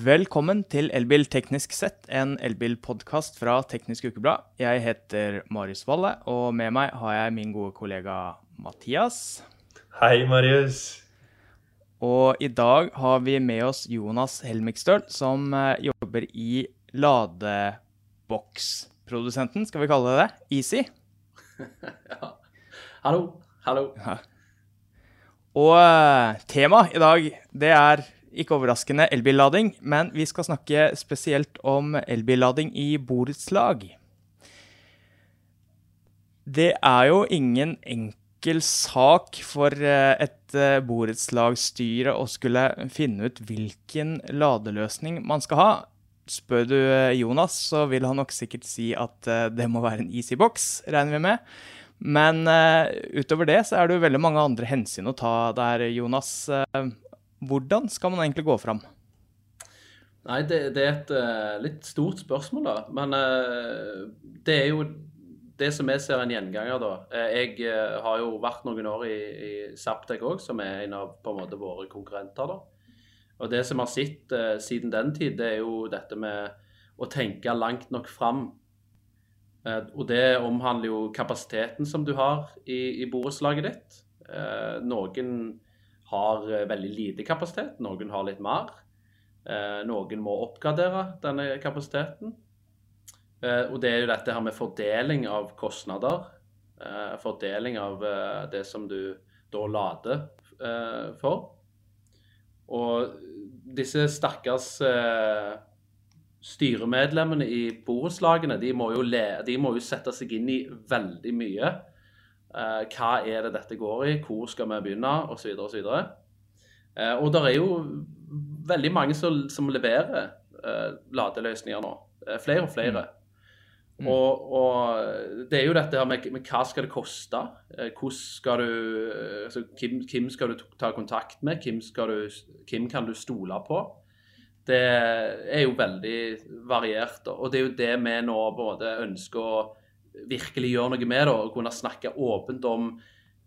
Velkommen til Elbil teknisk sett, en elbilpodkast fra Teknisk Ukeblad. Jeg heter Marius Valle, og med meg har jeg min gode kollega Mathias. Hei, Marius. Og i dag har vi med oss Jonas Helmikstøl, som eh, jobber i ladeboksprodusenten, skal vi kalle det det? Easy. ja. Hallo. Hallo. Ja. Og uh, temaet i dag, det er ikke overraskende elbillading, men vi skal snakke spesielt om elbillading i borettslag. Det er jo ingen enkel sak for uh, et uh, borettslagsstyre å skulle finne ut hvilken ladeløsning man skal ha. Spør du Jonas, så vil han nok sikkert si at det må være en Easybox, regner vi med. Men uh, utover det så er det jo veldig mange andre hensyn å ta der, Jonas. Hvordan skal man egentlig gå fram? Nei, det, det er et uh, litt stort spørsmål, da. Men det er jo det som jeg ser en gjenganger, da. Jeg har jo vært noen år i, i Saptek òg, som er en av på en måte våre konkurrenter. da. Og det som vi har sett siden den tid, det er jo dette med å tenke langt nok fram Eh, og det omhandler jo kapasiteten som du har i, i borettslaget ditt. Eh, noen har eh, veldig lite kapasitet, noen har litt mer. Noen må oppgradere denne kapasiteten. Og det er jo dette her med fordeling av kostnader. Fordeling av det som du da lader for. Og disse stakkars styremedlemmene i borettslagene de, de, må jo sette seg inn i veldig mye. Uh, hva er det dette går i, hvor skal vi begynne, osv. osv. Uh, og det er jo veldig mange som, som leverer uh, ladeløsninger nå. Uh, flere og flere. Mm. Og, og, det er jo dette her med, med hva skal det koste? Hvordan skal du, altså, hvem, hvem, skal du ta kontakt med? Hvem, du, hvem kan du stole på? det er jo veldig variert. Og det er jo det vi nå både ønsker å virkelig gjøre noe med. det og kunne snakke åpent om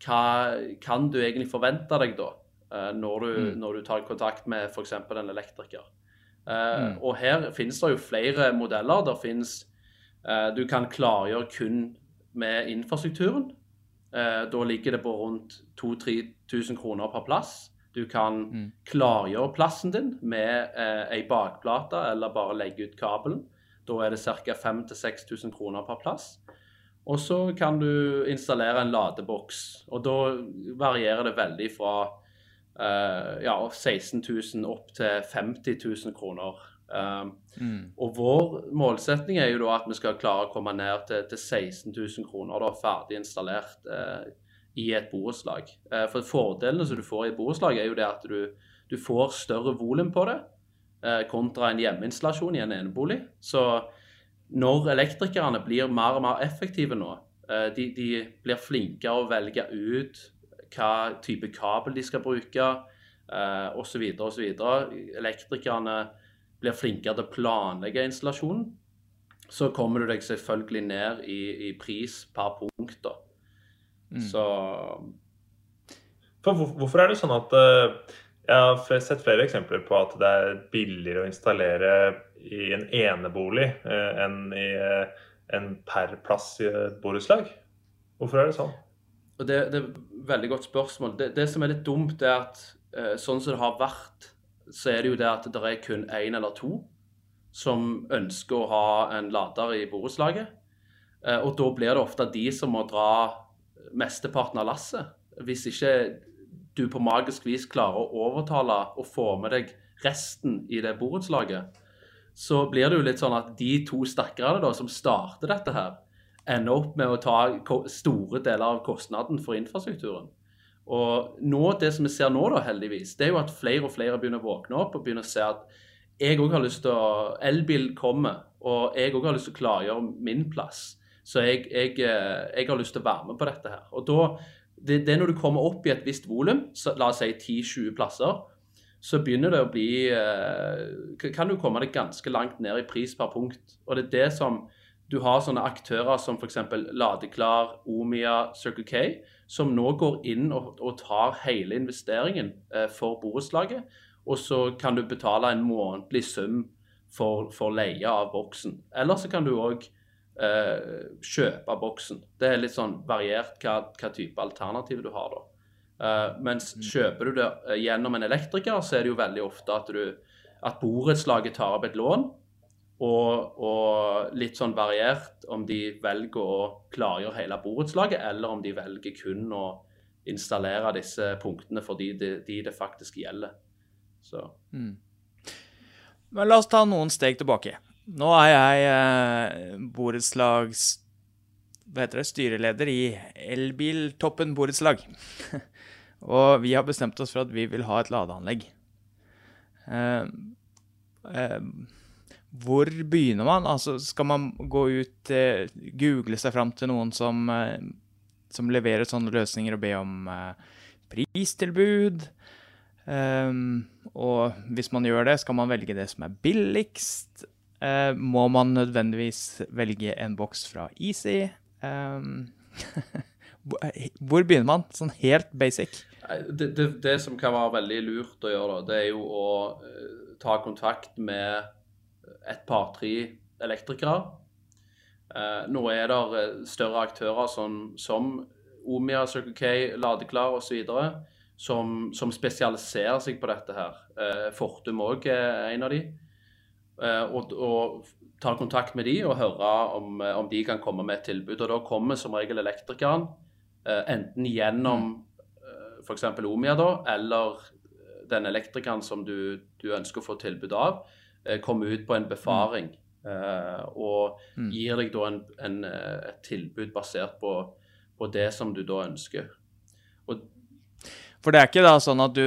hva kan du egentlig forvente deg da, eh, når du, mm. når du tar kontakt med f.eks. en elektriker. Uh, mm. Og her finnes det jo flere modeller. Der finnes, uh, Du kan klargjøre kun med infrastrukturen. Da ligger det på rundt 2000-3000 kroner per plass. Du kan mm. klargjøre plassen din med eh, ei bakplate eller bare legge ut kabelen. Da er det ca. 5000-6000 kroner per plass. Og så kan du installere en ladeboks. Og da varierer det veldig fra uh, ja, 16 000 opp til 50 000 kroner. Um, mm. Og vår målsetning er jo da at vi skal klare å komme ned til, til 16 000 kroner da, ferdig installert uh, i et borettslag. Uh, for Fordelene som du får i et borettslag, er jo det at du, du får større volum på det kontra en hjemmeinstallasjon i en enebolig. Så når elektrikerne blir mer og mer effektive nå, eh, de, de blir flinkere å velge ut hva type kabel de skal bruke, osv. osv. Elektrikerne blir flinkere til å planlegge installasjonen. Så kommer du deg selvfølgelig ned i, i pris per punkt. da. Mm. Så For Hvorfor er det sånn at Jeg har sett flere eksempler på at det er billigere å installere i en enebolig uh, enn i uh, en per plass i et borettslag? Hvorfor er det sånn? Det, det, er et veldig godt spørsmål. Det, det, som er litt dumt, er at sånn som det har vært, så er det jo det at det er kun én eller to som ønsker å ha en lader i borettslaget. Og da blir det ofte de som må dra mesteparten av lasset. Hvis ikke du på magisk vis klarer å overtale og få med deg resten i det borettslaget, så blir det jo litt sånn at de to stakkarene som starter dette her, ender opp med å ta store deler av kostnaden for infrastrukturen. Og nå, det som vi ser nå, da, heldigvis, det er jo at flere og flere begynner å våkne opp og begynner å se at jeg òg har lyst til å Elbil kommer, og jeg òg har lyst til å klargjøre min plass. Så jeg, jeg, eh, jeg, har lyst til å være med på dette her. Og da, det, det er når du kommer opp i et visst volum, la oss si 10-20 plasser, så begynner det å bli eh, Kan du komme deg ganske langt ned i pris per punkt. Og det er det som du har sånne aktører som f.eks. Ladeklar, Omia, Circle K, som nå går inn og, og tar hele investeringen eh, for borettslaget. og så kan du betale en månedlig sum for, for leie av boksen. Eller så kan du òg eh, kjøpe boksen. Det er litt sånn variert hva, hva type alternativ du har da. Uh, mens Mm. kjøper du det eh, gjennom en elektriker, så er det jo veldig ofte at, du, at borettslaget tar opp et lån. Og, og litt sånn variert om de velger å klargjøre hele borettslaget, eller om de velger kun å installere disse punktene for de det, de det faktisk gjelder. Så. Mm. Men la oss ta noen steg tilbake. Nå er jeg eh, borettslags Hva heter det? Styreleder i Elbiltoppen borettslag. Og vi har bestemt oss for at vi vil ha et ladeanlegg. Eh, eh, hvor begynner man? Altså, skal man gå ut, eh, google seg fram til noen som, eh, som leverer sånne løsninger og be om eh, pristilbud? Ehm, og hvis man gjør det, skal man velge det som er billigst? Eh, må man nødvendigvis velge en boks fra Easy? Ehm, hvor begynner man, sånn helt basic? Det, det, det som kan være veldig lurt å gjøre, det er jo å eh, ta kontakt med et par-tre elektrikere. Eh, nå er det større aktører som, som Omia, Circle K, Ladeklar osv. Som, som spesialiserer seg på dette her. Fortum òg er en av de. Eh, og, og ta kontakt med de og høre om, eh, om de kan komme med et tilbud. Og da kommer som regel elektrikeren eh, enten gjennom uh, f.eks. Omia, da, eller den elektrikeren som du, du ønsker å få tilbud av, kommer ut på en befaring og Mm. gir deg da en, en, et tilbud basert på, på det som du da ønsker. Og For det er ikke da sånn at du,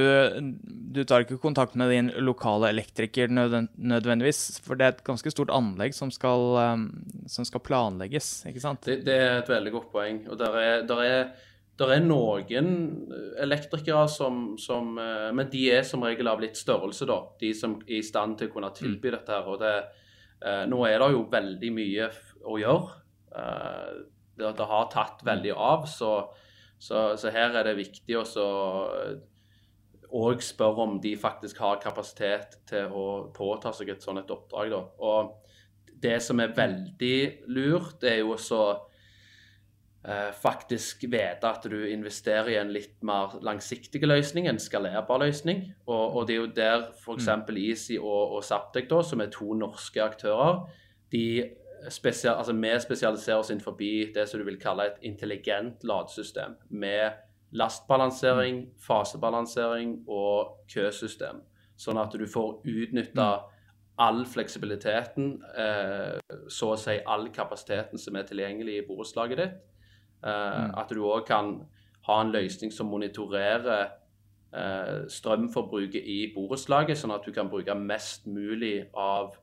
du tar ikke kontakt med din lokale elektriker nødven- nødvendigvis, for det er et ganske stort anlegg som skal, ehm, som skal planlegges, ikke sant? Det, det er et veldig godt poeng. Og der er, der er, det er noen elektrikere som, som eh, Men de er som regel av litt størrelse, da. De som er i stand til å kunne tilby dette her. Og det, eh, nå er det jo veldig mye å gjøre. Eh, det, det har tatt veldig av, så, så, så her er det viktig å og spørre om de faktisk har kapasitet til å påta seg et sånt et oppdrag. Da. Og det som er veldig lurt, det er jo også eh, faktisk vite at du investerer i en litt mer langsiktig løsning, en skalerbar løsning. Og, og det er jo der f.eks. Easy og, og Zaptec, da, som er to norske aktører, de spesial, altså vi spesialiserer oss innenfor det som du vil kalle et intelligent ladesystem. med lastbalansering, fasebalansering og køsystem. Sånn at du får utnytta all fleksibiliteten, eh, så å si all kapasiteten som er tilgjengelig i borettslaget ditt. Eh, At du òg kan ha en løsning som monitorerer eh, strømforbruket i borettslaget, sånn at du kan bruke mest mulig av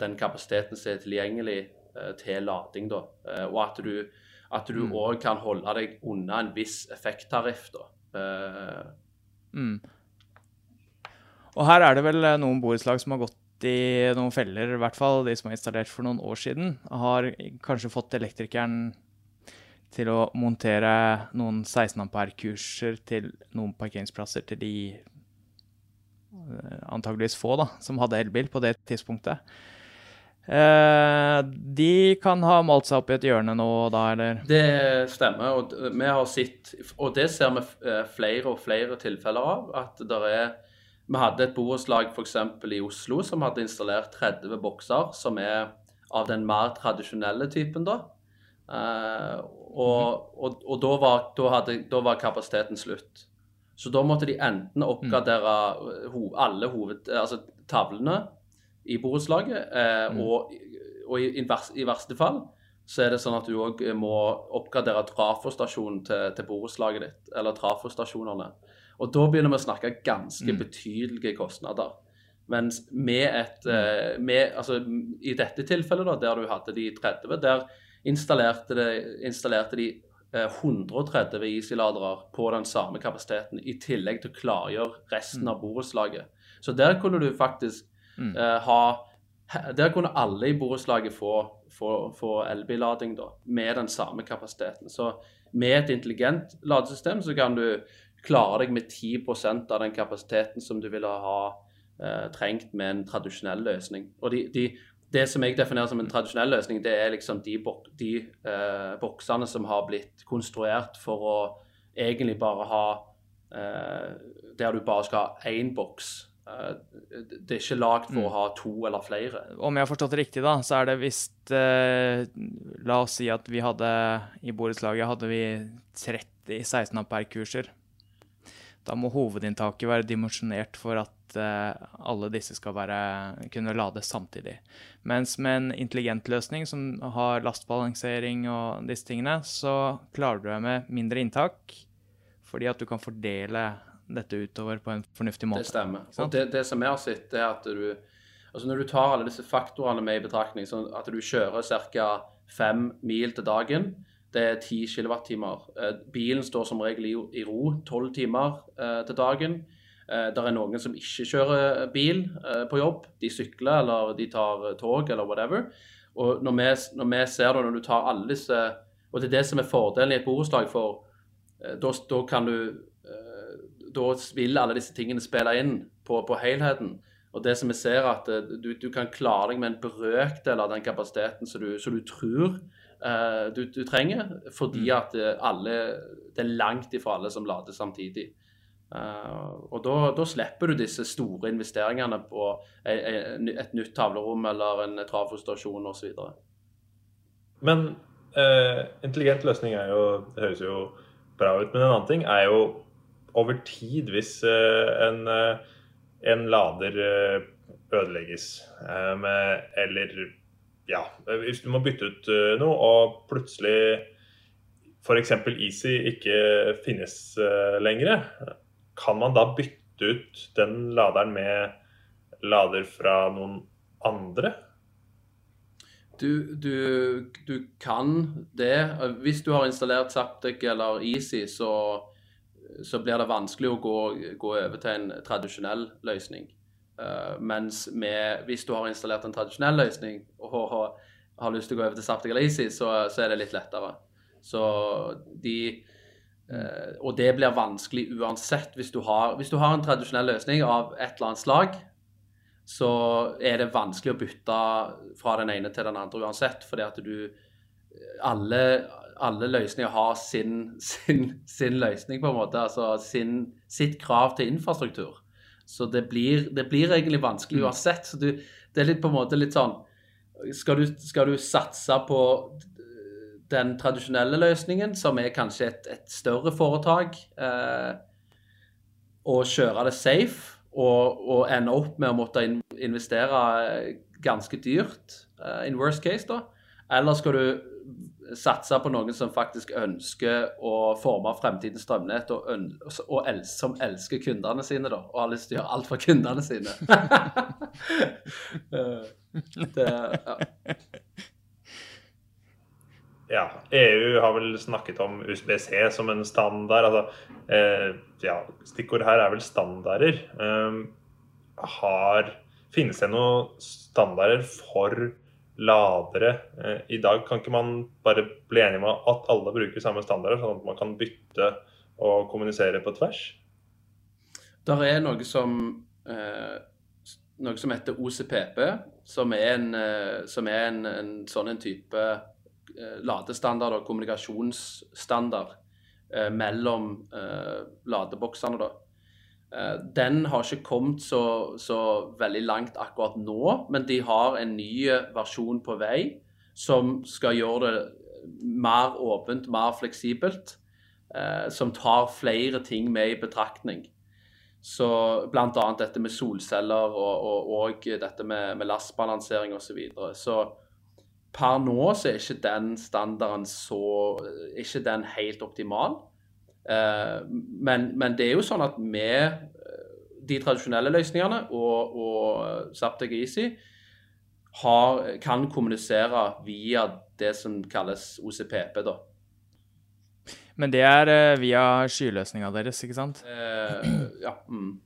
den kapasiteten som er tilgjengelig eh, til lading. Da. Eh, og at du at du òg kan holde deg unna en viss effekttariff. da. Uh, Mm. Og her er det vel eh, noen borettslag som har gått i noen feller, i hvert fall de som har installert for noen år siden. Har kanskje fått elektrikeren til å montere noen 16 ampere-kurser til noen parkeringsplasser til de eh, antageligvis få da, som hadde elbil på det tidspunktet. Eh, de kan ha malt seg opp i et hjørne nå da, eller? Det stemmer. og vi har sett, og det ser vi eh, flere og flere tilfeller av. at det er, Vi hadde et borettslag f.eks. i Oslo som hadde installert 30 bokser, som er av den mer tradisjonelle typen. da. Eh, og og, og da, var, da, hadde, da var kapasiteten slutt. Så da måtte de enten oppgradere eh, ho, alle hoved, altså tavlene i borettslaget, eh, og, og i, i, i verste fall så er det sånn at du òg må oppgradere trafostasjonen til, til borettslaget ditt, eller trafostasjonene. Og da begynner vi å snakke ganske betydelige kostnader. Mens med et eh, med, altså, I dette tilfellet, da, der du hadde de 30, der installerte, det, installerte de eh, 130 Easy-ladere på den samme kapasiteten, i tillegg til å klargjøre resten av borettslaget. Så der kunne du faktisk eh, ha Der kunne alle i borettslaget få, få, få elbillading med den samme kapasiteten. Så med et intelligent ladesystem så kan du klare deg med 10% av den kapasiteten som du ville ha eh, trengt med en tradisjonell løsning. Og de, de, det som jeg definerer som en tradisjonell løsning, det er liksom de, bok, de eh, boksene som har blitt konstruert for å egentlig bare ha eh, Der du bare skal ha én boks. Det er ikke lagd for mm. å ha to eller flere. Om jeg har forstått det riktig, da, så er det visst eh, La oss si at vi hadde i borettslaget hadde vi 30 16 ampere-kurser. Da må hovedinntaket være dimensjonert for at eh, alle disse skal være, kunne lades samtidig. Mens med en intelligent løsning som har lastbalansering og disse tingene, så klarer du deg med mindre inntak, fordi at du kan fordele dette utover på en fornuftig måte. Det stemmer. Og det, det som jeg har sett, er at du altså Når du tar alle disse faktorene med i betraktning, sånn at du kjører ca. fem mil til dagen, det er 10 kWt. Eh, bilen står som regel i ro 12 timer eh, til dagen. Eh, det er noen som ikke kjører bil på jobb. De sykler eller de tar tog eller whatever. Og når vi, når vi ser det, når du tar alle disse Og det er det som er fordelen i et borettslag, for da, da kan du Da vil alle disse tingene spille inn på, på helheten. Og det som vi ser at du, du kan klare deg med en brøkdel av den kapasiteten som du, som du tror uh, du, du, trenger, fordi mm. at eh, alle, det er langt ifra alle som lader samtidig. Uh, og da, slipper du disse store investeringene på et nytt tavlerom eller en trafostasjon osv. Men uh, intelligent løsning er jo, det høres jo bra ut, men en annen ting er jo over tid hvis uh, en, en, lader ødelegges eller ja, hvis du må bytte ut eh, noe, og plutselig f.eks. Easy ikke finnes lenger, kan man da bytte ut den laderen med lader fra noen andre? Du, du, du kan det. Hvis du har installert Zaptec eller Easy, så, så blir det vanskelig å gå, gå over til en tradisjonell løsning. Uh, mens med, hvis du har installert en tradisjonell løsning og har, har lyst til å gå over til Zaptic eller Easy, så, så, er det litt lettere. Så de uh, Og det blir vanskelig uansett. Hvis du, har, hvis du har en tradisjonell løsning av et eller annet slag, så er det vanskelig å bytte fra den ene til den andre uansett. Fordi at du Alle, alle løsninger har sin, sin, sin, løsning, på en måte. Altså sin, sitt krav til infrastruktur. Så det blir, det blir egentlig vanskelig mm. uansett. Så du, det er litt på en måte litt sånn Skal du, skal du satse på den tradisjonelle løsningen, som er kanskje et, et større foretak, eh, og kjøre det safe, og, og, ende opp med å måtte investere ganske dyrt, eh, in worst case, da? Eller skal du satse på noen som faktisk ønsker å forme fremtidens strømnett, og, og el som elsker kundene sine, da, og har lyst til å gjøre alt for kundene sine. det, ja. ja. EU har vel snakket om USBC som en standard. Altså, eh, ja, stikkord her er vel standarder. Eh, har, finnes det noen standarder for ladere eh, i dag. Kan ikke man bare bli enige om at alle bruker samme standarder, sånn at man kan bytte og kommunisere på tvers? Der er noe som, eh, noe som heter OCPP, som er en, eh, som er en, en sånn en type ladestandard og kommunikasjonsstandard mellom ladeboksene. da. Eh, den har ikke kommet så, så, veldig langt akkurat nå, men de har en ny versjon på vei som skal gjøre det mer åpent, mer fleksibelt. Eh, som tar flere ting med i betraktning. Så Bl.a. dette med solceller og, og, og dette med, med lastbalansering osv. Så, videre. så per nå så er ikke den standarden så ikke den helt optimal. Eh, men, men, det er jo sånn at med eh, de tradisjonelle løsningene og, og Zaptec Easy har, kan kommunisere via det som kalles OCPP. da. Men det er uh, via skyløsninga deres, ikke sant? Eh, ja. Mm.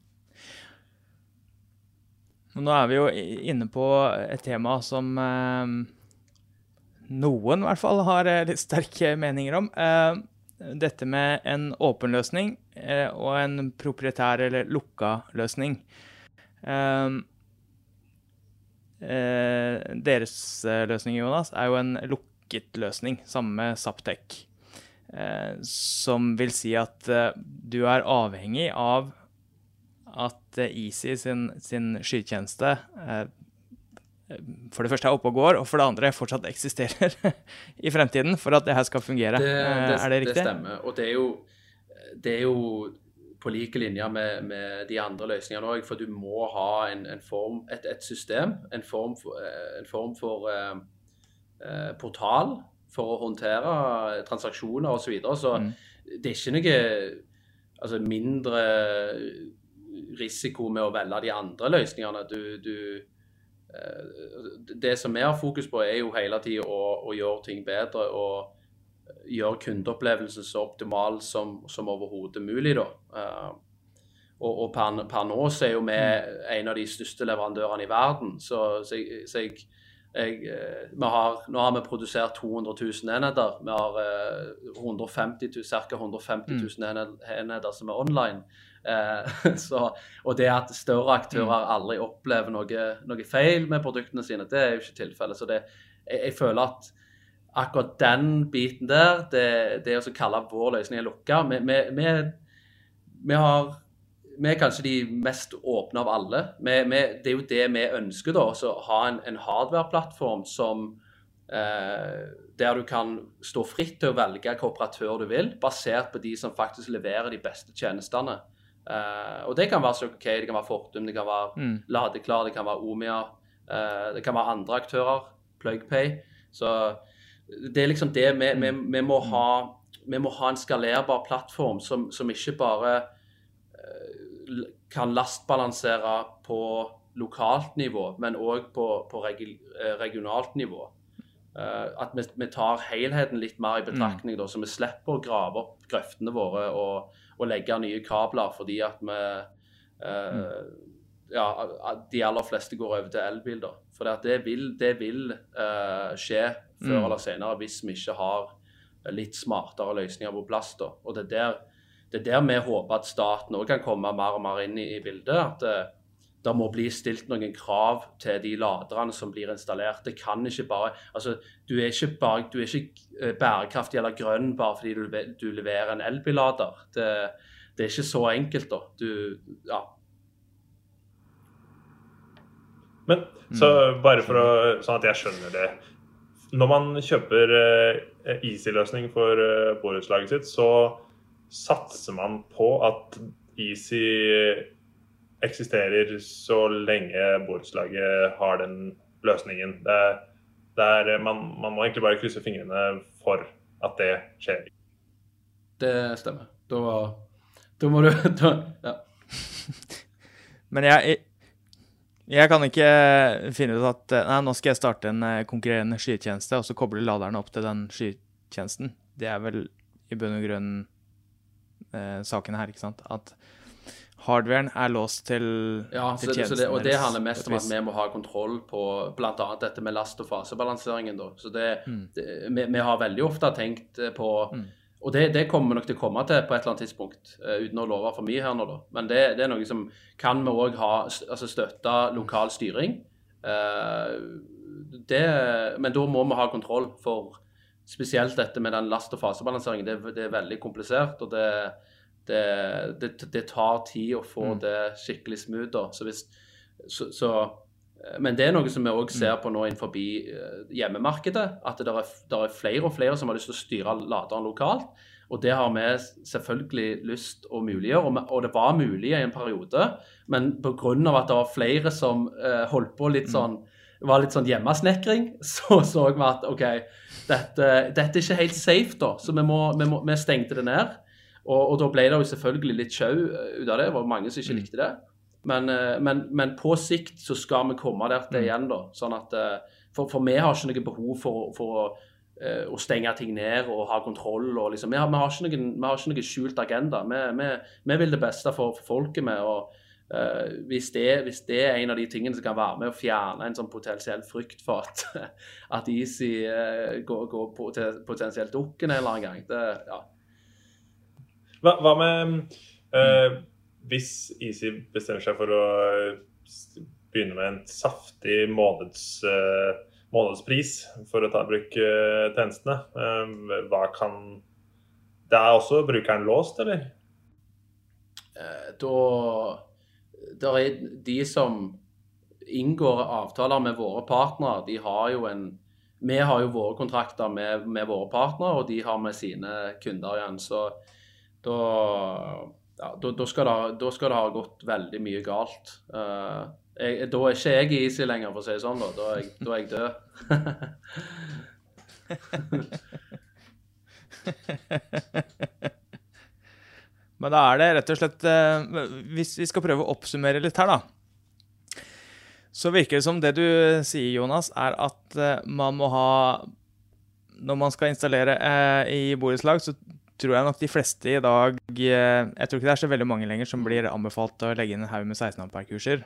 Nå er vi jo inne på et tema som eh, noen i hvert fall har litt sterke meninger om. Dette med en åpen løsning eh, og en proprietær eller lukka løsning. Eh, eh, deres eh, løsning, Jonas, er jo en lukket løsning, samme med Saptek. Som vil si at du er avhengig av at Easy sin, sin skytjeneste for det første er oppe og går, og for det andre fortsatt eksisterer i fremtiden for at det her skal fungere. Det, det, er det riktig? Det stemmer. Og det er jo, det er jo på like linje med, med, de andre løsningene òg, for du må ha en, en form, et, et, system, en form for, en form for eh, eh portal for å håndtere transaksjoner osv. Så, videre. så mm. det er ikke noe altså, mindre risiko med å velge de andre løsningene. Du, du Eh, det som vi har fokus på, er jo hele tida å, å, gjøre ting bedre og gjøre kundeopplevelsen så optimal som, som overhodet mulig. da. Uh, og, og per, per, nå så er jo vi en av de største leverandørene i verden. Så, så, jeg, så jeg, jeg, eh, har, nå har vi produsert 200 000 enheter. Vi har 150 000, ca. 150 000 enheter som er online. Eh, så, og det at større aktører mm. aldri opplever noe, noe, feil med produktene sine, det er jo ikke tilfellet. Så det, jeg, jeg, føler at akkurat den biten der, det, det å kalle vår løsning lukka vi, vi, vi, vi, har vi er kanskje de mest åpne av alle. Vi, det er jo det vi ønsker, da. Å ha en, en hardware-plattform som eh, der du kan stå fritt til å velge hvilken operatør du vil, basert på de som faktisk leverer de beste tjenestene. Uh, og det kan være Circle K, det kan være Fortum, det kan være mm. Ladeklar, det kan være Omia. Uh, det kan være andre aktører. PlugPay. Så det er liksom det vi, vi, vi, må, mm. ha, vi må ha en skalerbar plattform som, som ikke bare uh, kan lastbalansere på lokalt nivå, men òg på, på regi, regionalt nivå. at vi, vi, tar helheten litt mer i betraktning, mm. da, så vi slipper å grave opp grøftene våre og å legge nye kabler fordi at vi eh, mm. Ja, de aller fleste går over til elbil. da. For det vil, det vil eh, skje før mm. eller senere hvis vi ikke har litt smartere løsninger på plass. da. Og det er der, det er der vi håper at staten òg kan komme mer og mer inn i, i bildet. at uh, det må bli stilt noen krav til de laderne som blir installert. Det kan ikke bare, altså Du er ikke, bare, du er ikke eh, bærekraftig eller grønn bare fordi du, du leverer en elbillader. Det, det, er ikke så enkelt, da. Du, ja. Men så bare for å, sånn at jeg skjønner det. Når man kjøper uh, Easy-løsning for uh, borettslaget sitt, så satser man på at Easy eksisterer så lenge borettslaget har den løsningen. Det, det er, man, man, må egentlig bare krysse fingrene for at det skjer. Det stemmer. Da, da må du da, Ja. Men jeg, jeg kan ikke finne ut at nei, nå skal jeg starte en eh, konkurrerende skytjeneste, og så koble laderen opp til den skytjenesten. Det er vel i bunn og grunn eh, saken her, ikke sant? At hardwaren er låst til, ja, til tjenesten. Det, og det handler mest om at vi må ha kontroll på bl.a. dette med last- og fasebalanseringen. Da. Så det, mm. det, vi, vi, har veldig ofte tenkt på mm. Og det, det, kommer vi nok til å komme til på et eller annet tidspunkt, uh, uten å love for mye her nå, da. Men det, det er noe som kan vi òg ha altså støtte lokal styring. Uh, men da må vi ha kontroll for spesielt dette med den last- og fasebalanseringen. Det, er veldig komplisert. og det det, det, det, tar tid å få mm. det skikkelig smooth. Da. Så hvis, så, så, eh, men det er noe som vi òg ser mm. på nå innenfor eh, hjemmemarkedet. At det er, det er, flere og flere som har lyst til å styre laderen lokalt. Og det har vi selvfølgelig lyst å muliggjøre. Og, og det var mulig i en periode, men pga. at det var flere som eh, holdt på litt mm. sånn var litt sånn hjemmesnekring, så så vi at OK, dette, dette, er ikke helt safe, da. Så vi, må, vi, må, vi stengte det ned. Og, og, da ble det jo selvfølgelig litt sjau eh, ut av det. Det var mange som ikke mm. likte det. Men, eh, men, men, på sikt så skal vi komme der til mm. igjen, da. Sånn at, eh, for, for vi har ikke noe behov for, for å, å, stenge ting ned og ha kontroll. Og liksom, vi, har, vi, har noen, vi har ikke noen skjult agenda. Vi, vi, vi, vil det beste for, for folket med. og uh, hvis, det, hvis, det, er en av de tingene som kan være med å fjerne en sånn potensiell frykt for at, at Easy uh, går, går potensielt dukken en eller annen gang, det, ja, Hva, hva med uh, hvis Easy bestemmer seg for å begynne med en saftig måneds, uh, månedspris for å ta i bruk uh, tjenestene? Eh, hva kan Det er også brukeren låst, eller? Eh, da Det er de som inngår avtaler med våre partnere, de har jo en vi har jo våre kontrakter med, med våre partnere, og de har med sine kunder igjen. Så da, ja, da, da, skal, det, da skal, det, ha gått veldig mye galt. Uh, jeg, da er ikke jeg i Easy lenger, for å si det sånn. Da, da, er, jeg, da er jeg død. Men da er det rett og slett uh, Hvis vi skal prøve å oppsummere litt her, da så virker det som det du sier, Jonas, er at uh, man må ha Når man skal installere i borettslag, så tror jeg nok de fleste i dag uh, Jeg tror ikke det er så veldig mange lenger som blir anbefalt å legge inn en haug med 16 ampere-kurser.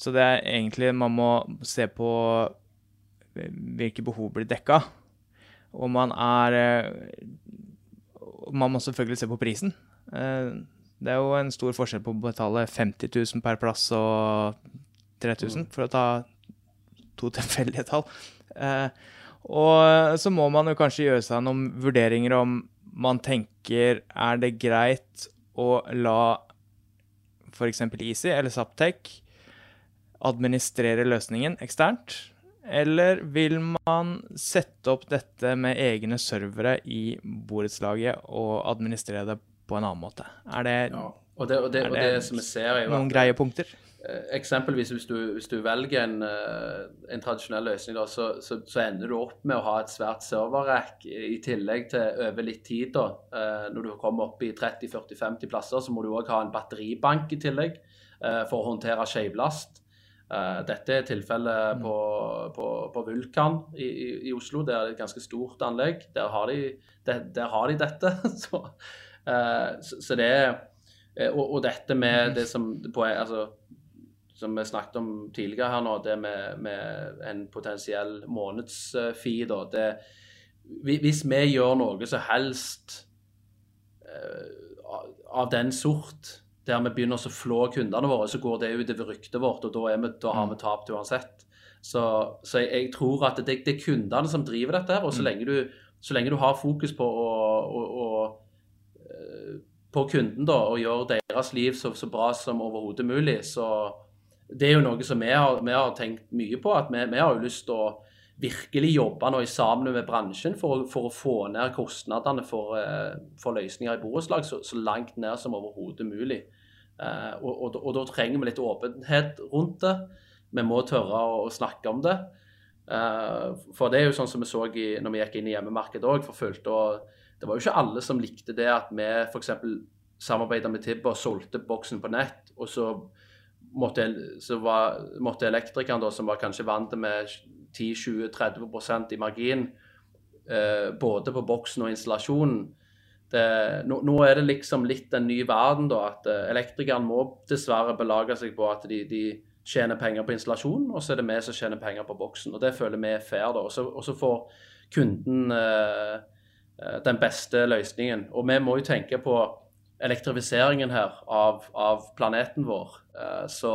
Så det er egentlig Man må se på hvilke behov blir dekka. Og man er Man må selvfølgelig se på prisen. Det er jo en stor forskjell på å betale 50 000 per plass og 3000, for å ta to tilfeldige tall. Eh, og så må man jo kanskje gjøre seg noen vurderinger om man tenker er det greit å la f.eks. Easy eller Saptek administrere løsningen eksternt? Eller vil man sette opp dette med egne servere i borettslaget og administrere det på en annen måte? Er det, ja. og det, og det, og det som vi ser er jo noen greie punkter? Eh, eksempelvis hvis du, hvis du velger en, eh, en, tradisjonell løsning, da, så, så, så, ender du opp med å ha et svært serverrack i tillegg til over litt tid. da. Eh, når du kommer opp i 30-40-50 plasser, så må du òg ha en batteribank i tillegg for å håndtere skjevlast. Dette er tilfellet mm. på, på, på, Vulkan i, i, i, Oslo. Det er et ganske stort anlegg. Der har de, der, der har de dette. så, så, det er og, og, dette med det som på, altså, som vi snakket om tidligere her nå, det med, med en potensiell månedsfee, da det, Hvis vi gjør noe som helst uh, av den sort, der vi begynner å flå kundene våre, så går det utover ryktet vårt, og da, vi, da har vi mm. tapt uansett. Så, så jeg, jeg, tror at det, det, er kundene som driver dette her, og så mm. lenge du, så lenge du har fokus på å, å, å eh, på kunden da, og gjør deres liv så, så bra som overhodet mulig, så, det er jo noe som vi har, vi har tenkt mye på. at vi, vi, har jo lyst til å virkelig jobbe nå sammen med bransjen for, for å få ned kostnadene for, eh, for løsninger i borettslag så, så, langt ned som overhodet mulig. Eh, og, og, og, da trenger vi litt åpenhet rundt det. Vi må tørre å, snakke om det. Eh, for det er jo sånn som vi så i, når vi gikk inn i hjemmemarkedet òg, Det var jo ikke alle som likte det at vi f.eks. samarbeida med Tibber og solgte boksen på nett. og så måtte, så var, måtte elektrikeren, da, som var kanskje vant med 10-20-30% i margin, eh, både på boksen og installasjonen det, nå, nå, er det liksom litt en ny verden, da, at eh, elektrikeren må dessverre belage seg på at de, de tjener penger på installasjonen, og så er det vi som tjener penger på boksen. og Det føler vi er fair. da, Og så får kunden eh, eh, den beste løsningen. Og vi må jo tenke på elektrifiseringen her av, av planeten vår. Eh, så,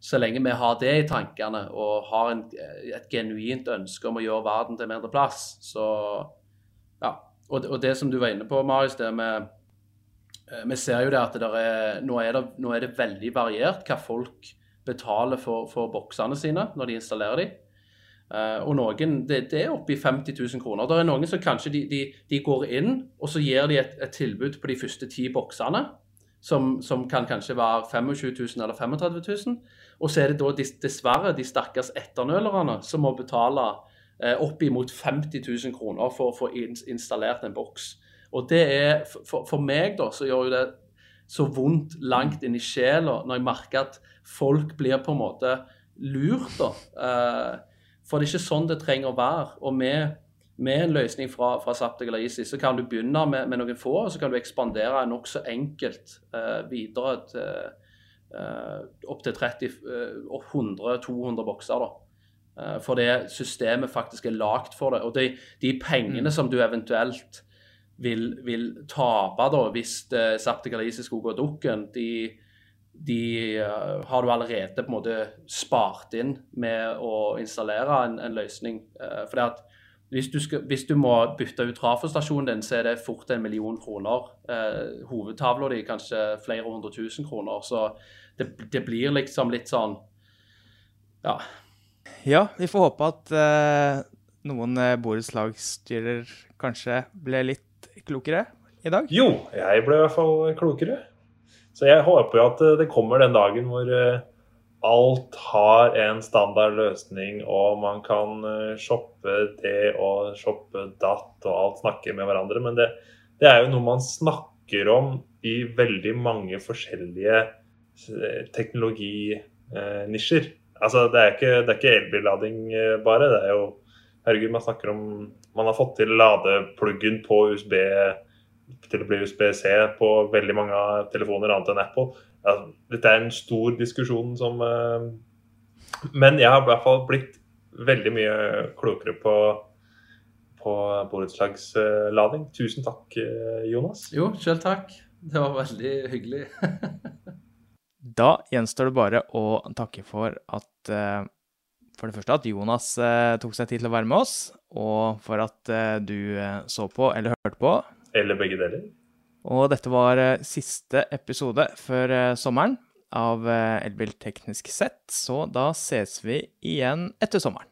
så lenge vi har det i tankene og har en, et genuint ønske om å gjøre verden til mindre plass, så ja. Og, og det som du var inne på, Marius, det med eh, Vi ser jo det at det er, nå, er det, nå er det veldig variert hva folk betaler for, for boksene sine når de installerer dem. Uh, og noen, det, det er oppi 50 000 kroner. Det er noen som kanskje de, de, de går inn og så gir de et, et, tilbud på de første ti boksene, som, som, kan kanskje være 25 000 eller 35 000. Og så er det da dessverre de stakkars etternølerne som må betale uh, oppimot 50 000 kroner for å få installert en boks. Og det er, for, for meg da, så gjør jo det så vondt langt inn i sjela når jeg merker at folk blir på en måte lurt. da. Uh, for det er ikke sånn det trenger å være. Og med, med en løsning fra, fra Zaptec eller ISIS, så kan du begynne med, med, noen få, og så kan du ekspandere nokså enkelt uh, videre til uh, opp til 100-200 bokser. da. Uh, for det systemet faktisk er lagd for det. Og de, de pengene mm. som du eventuelt vil, vil tape da, hvis eller Isis skulle gå dukken. De, de uh, har du allerede på en måte spart inn med å installere en, en løsning. Uh, fordi at hvis du, skal, hvis du, må bytte ut trafostasjonen din, så er det fort en million kroner. Eh, hovedtavla di kanskje flere hundre tusen kroner. Så det, det, blir liksom litt sånn Ja. Ja, vi får håpe at eh, noen eh, borettslagsstyrer kanskje ble litt klokere i dag. Jo, jeg ble i hvert fall klokere. Så jeg håper jo at eh, det kommer den dagen hvor eh, alt har en standard løsning, og man kan eh, shoppe det og shoppe datt, og alt snakker med hverandre. Men det, det er jo noe man snakker om i veldig mange forskjellige teknologinisjer. Altså, det er ikke, det ikke elbillading bare. Det er jo Herregud, man snakker om Man har fått til ladepluggen på USB til å bli USB-C på veldig mange telefoner annet enn Apple ja, Dette er en stor diskusjon som uh, Men jeg har i hvert fall blitt veldig mye klokere på, på borettslagslading. Tusen takk, eh, Jonas. Jo, selv takk. Det var veldig hyggelig. da gjenstår det bare å takke for at uh, for det første at Jonas tok seg tid til å være med oss, og for at du så på eller hørte på. Eller begge deler. Og dette var eh, siste episode før eh, sommeren av eh, Elbil teknisk sett, så da ses vi igjen etter sommeren.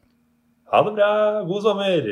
Ha det bra. God sommer.